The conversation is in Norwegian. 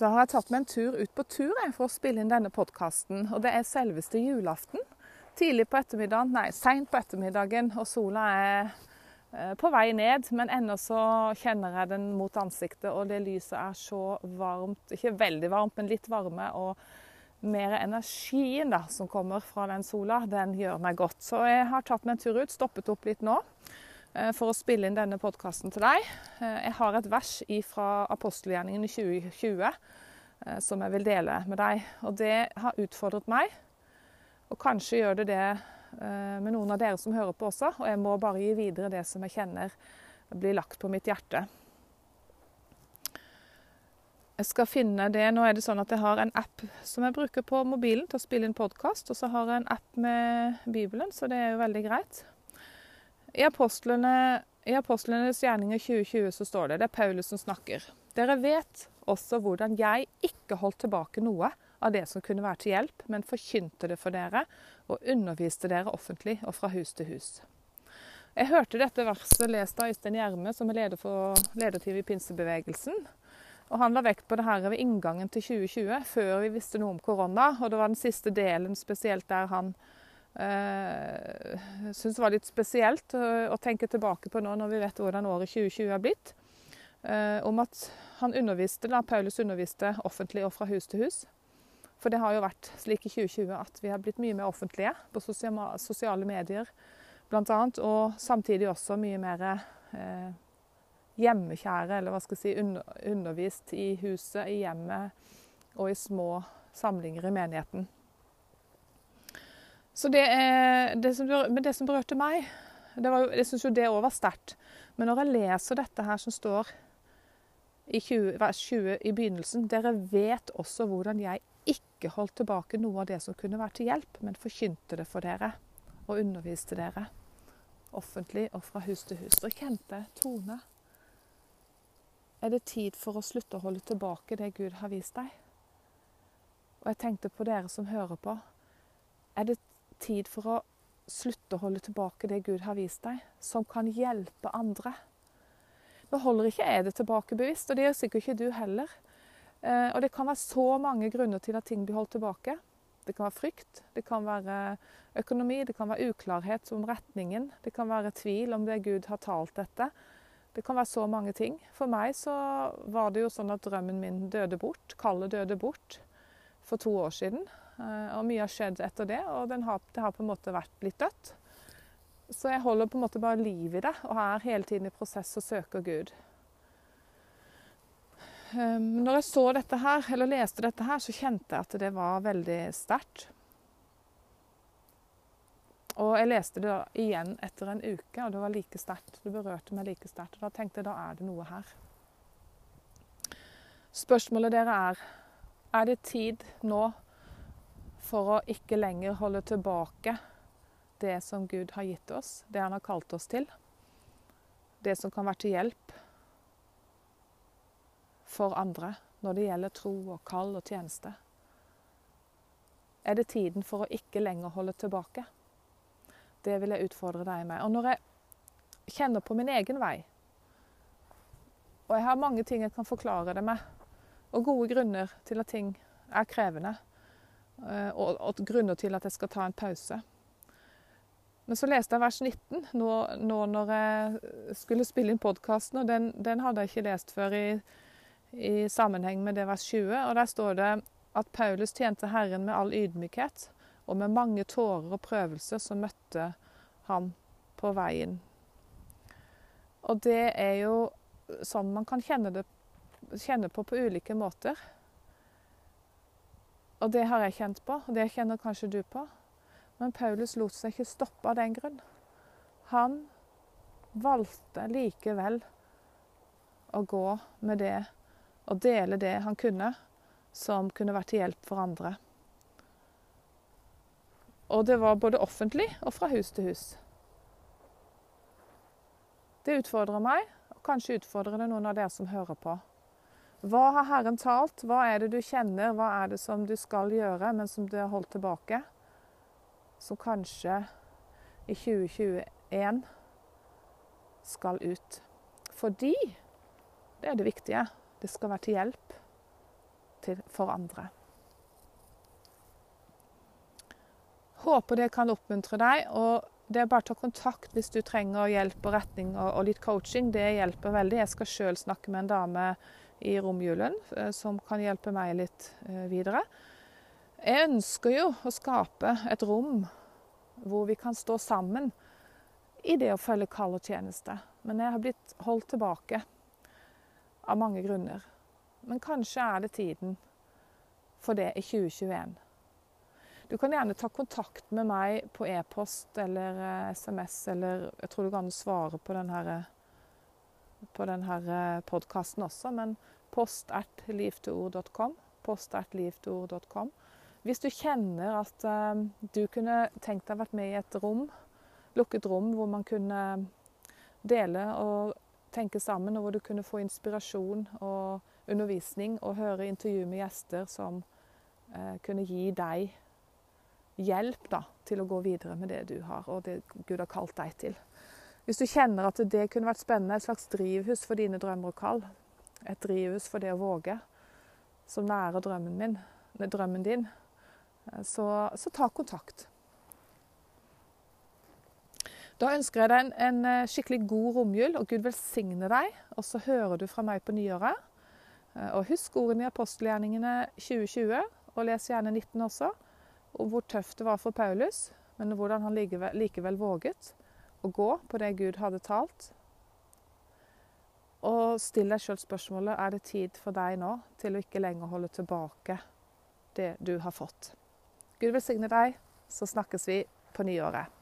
Da har jeg tatt meg en tur ut på tur for å spille inn denne podkasten. Og det er selveste julaften. Tidlig på ettermiddagen, nei, seint på ettermiddagen, og sola er eh, på vei ned. Men ennå så kjenner jeg den mot ansiktet, og det lyset er så varmt. Ikke veldig varmt, men litt varme. Og mer energien da, som kommer fra den sola, den gjør meg godt. Så jeg har tatt meg en tur ut, stoppet opp litt nå. Eh, for å spille inn denne podkasten til deg. Eh, jeg har et vers fra apostelgjerningen i 2020 eh, som jeg vil dele med deg. Og det har utfordret meg, og kanskje gjør det det med noen av dere som hører på også. Og jeg må bare gi videre det som jeg kjenner blir lagt på mitt hjerte. Jeg skal finne det. Nå er det sånn at jeg har en app som jeg bruker på mobilen til å spille inn podkast, og så har jeg en app med Bibelen, så det er jo veldig greit. I, apostlene, I apostlenes gjerninger 2020 så står det det er Paulus som snakker. Dere vet også hvordan jeg ikke holdt tilbake noe av det som kunne være til hjelp, men forkynte det for dere og underviste dere offentlig og fra hus til hus. Jeg hørte dette verset lest av Øystein Gjerme, som er leder for ledertid i pinsebevegelsen. Og Han la vekt på det her ved inngangen til 2020, før vi visste noe om korona. Og det var den siste delen spesielt der han jeg uh, syns var litt spesielt å, å, tenke tilbake på nå når vi vet hvordan året 2020 er blitt. Uh, om at han underviste, da, Paulus underviste offentlig og fra hus til hus. For det har jo vært slik i 2020 at vi har blitt mye mer offentlige på sosiale medier bl.a. Og samtidig også mye mer uh, hjemmekjære, eller hva skal jeg si, under, undervist i huset, i hjemmet og i små samlinger i menigheten. Så det, det, som, men det som berørte meg det var, Jeg syns jo det òg var sterkt. Men når jeg leser dette her som står i 20, vers 20 i begynnelsen Dere vet også hvordan jeg ikke holdt tilbake noe av det som kunne vært til hjelp, men forkynte det for dere og underviste dere. Offentlig og fra hus til hus. Dere kjente Tone. Er det tid for å slutte å holde tilbake det Gud har vist deg? Og jeg tenkte på dere som hører på. Er det tid for å slutte å holde tilbake det Gud har vist deg, som kan hjelpe andre. Nå holder ikke jeg det tilbake bevisst, og det gjør sikkert ikke du heller. Eh, og det kan være så mange grunner til at ting blir holdt tilbake. Det kan være frykt, det kan være økonomi, det kan være uklarhet om retningen. Det kan være tvil om det Gud har talt dette. Det kan være så mange ting. For meg så var det jo sånn at drømmen min døde bort. Kallet døde bort for to år siden. Eh, og mye har skjedd etter det, og har, det har på en måte vært litt dødt. Så jeg holder på en måte bare liv i det, og er hele tiden i prosess og søker Gud. Ehm, når jeg så dette her, eller leste dette her, så kjente jeg at det var veldig sterkt. Og jeg leste det igjen etter en uke, og det var like sterkt. Det berørte meg like sterkt. Og da tenkte jeg da er det noe her. Spørsmålet dere er er det tid nå for å ikke lenger holde tilbake det som Gud har gitt oss, det han har kalt oss til. Det som kan være til hjelp for andre når det gjelder tro og kall og tjeneste. Er det tiden for å ikke lenger holde tilbake? Det vil jeg utfordre deg med. Og når jeg kjenner på min egen vei, og jeg har mange ting jeg kan forklare det med, og gode grunner til at ting er krevende, og, og grunner til at jeg skal ta en pause. Men så leste jeg vers 19 nå, nå når jeg skulle spille inn podkasten, og den, den, hadde jeg ikke lest før i, i, sammenheng med det vers 20. Og der står det at Paulus tjente Herren med all ydmykhet, og med mange tårer og prøvelser som møtte ham på veien. Og det er jo sånn man kan kjenne, det, kjenne på på ulike måter. Og det har jeg kjent på, og det kjenner kanskje du på. Men Paulus lot seg ikke stoppe av den grunn. Han valgte likevel å gå med det og dele det han kunne, som kunne vært til hjelp for andre. Og det var både offentlig og fra hus til hus. Det utfordrer meg, og kanskje utfordrer det noen av dere som hører på. Hva har Herren talt? Hva er det du kjenner? Hva er det som du skal gjøre, men som du har holdt tilbake? Som kanskje i 2021 skal ut. Fordi det er det viktige. Det skal være til hjelp til for andre. Håper det kan oppmuntre deg. og det er bare å ta kontakt hvis du trenger hjelp og retning og, og litt coaching. Det hjelper veldig. Jeg skal sjøl snakke med en dame i romjulen eh, som kan hjelpe meg litt eh, videre. Jeg ønsker jo å skape et rom hvor vi kan stå sammen i det å følge kall og tjeneste. Men jeg har blitt holdt tilbake av mange grunner. Men kanskje er det tiden for det i 2021. Du kan gjerne ta kontakt med meg på e-post eller SMS, eh, eller jeg tror du kan svare på denne, på denne podkasten også, men post at livtoord.com. Post at livtoord.com. Hvis du kjenner at uh, du kunne tenkt deg å vært med i et rom, lukket rom, hvor man kunne dele og tenke sammen, og hvor du kunne få inspirasjon og undervisning og høre intervju med gjester som uh, kunne gi deg hjelp da, til å gå videre med det du har, og det Gud har kalt deg til. Hvis du kjenner at det kunne vært spennende, et slags drivhus for dine drømmer og kall, et drivhus for det å våge, som nærer drømmen, min, drømmen din, så, så, ta kontakt. Da ønsker jeg deg en, en, eh, skikkelig god romjul, og Gud velsigne deg. Og så hører du fra meg på nyåret. Eh, og husk ordene i apostelgjerningene 2020, og les gjerne 19 også, om hvor tøft det var for Paulus, men hvordan han likevel, likevel våget å gå på det Gud hadde talt. Og still deg sjøl spørsmålet er det tid for deg nå til å ikke lenger holde tilbake det du har fått. Gud velsigne deg, så snakkes vi på nyåret.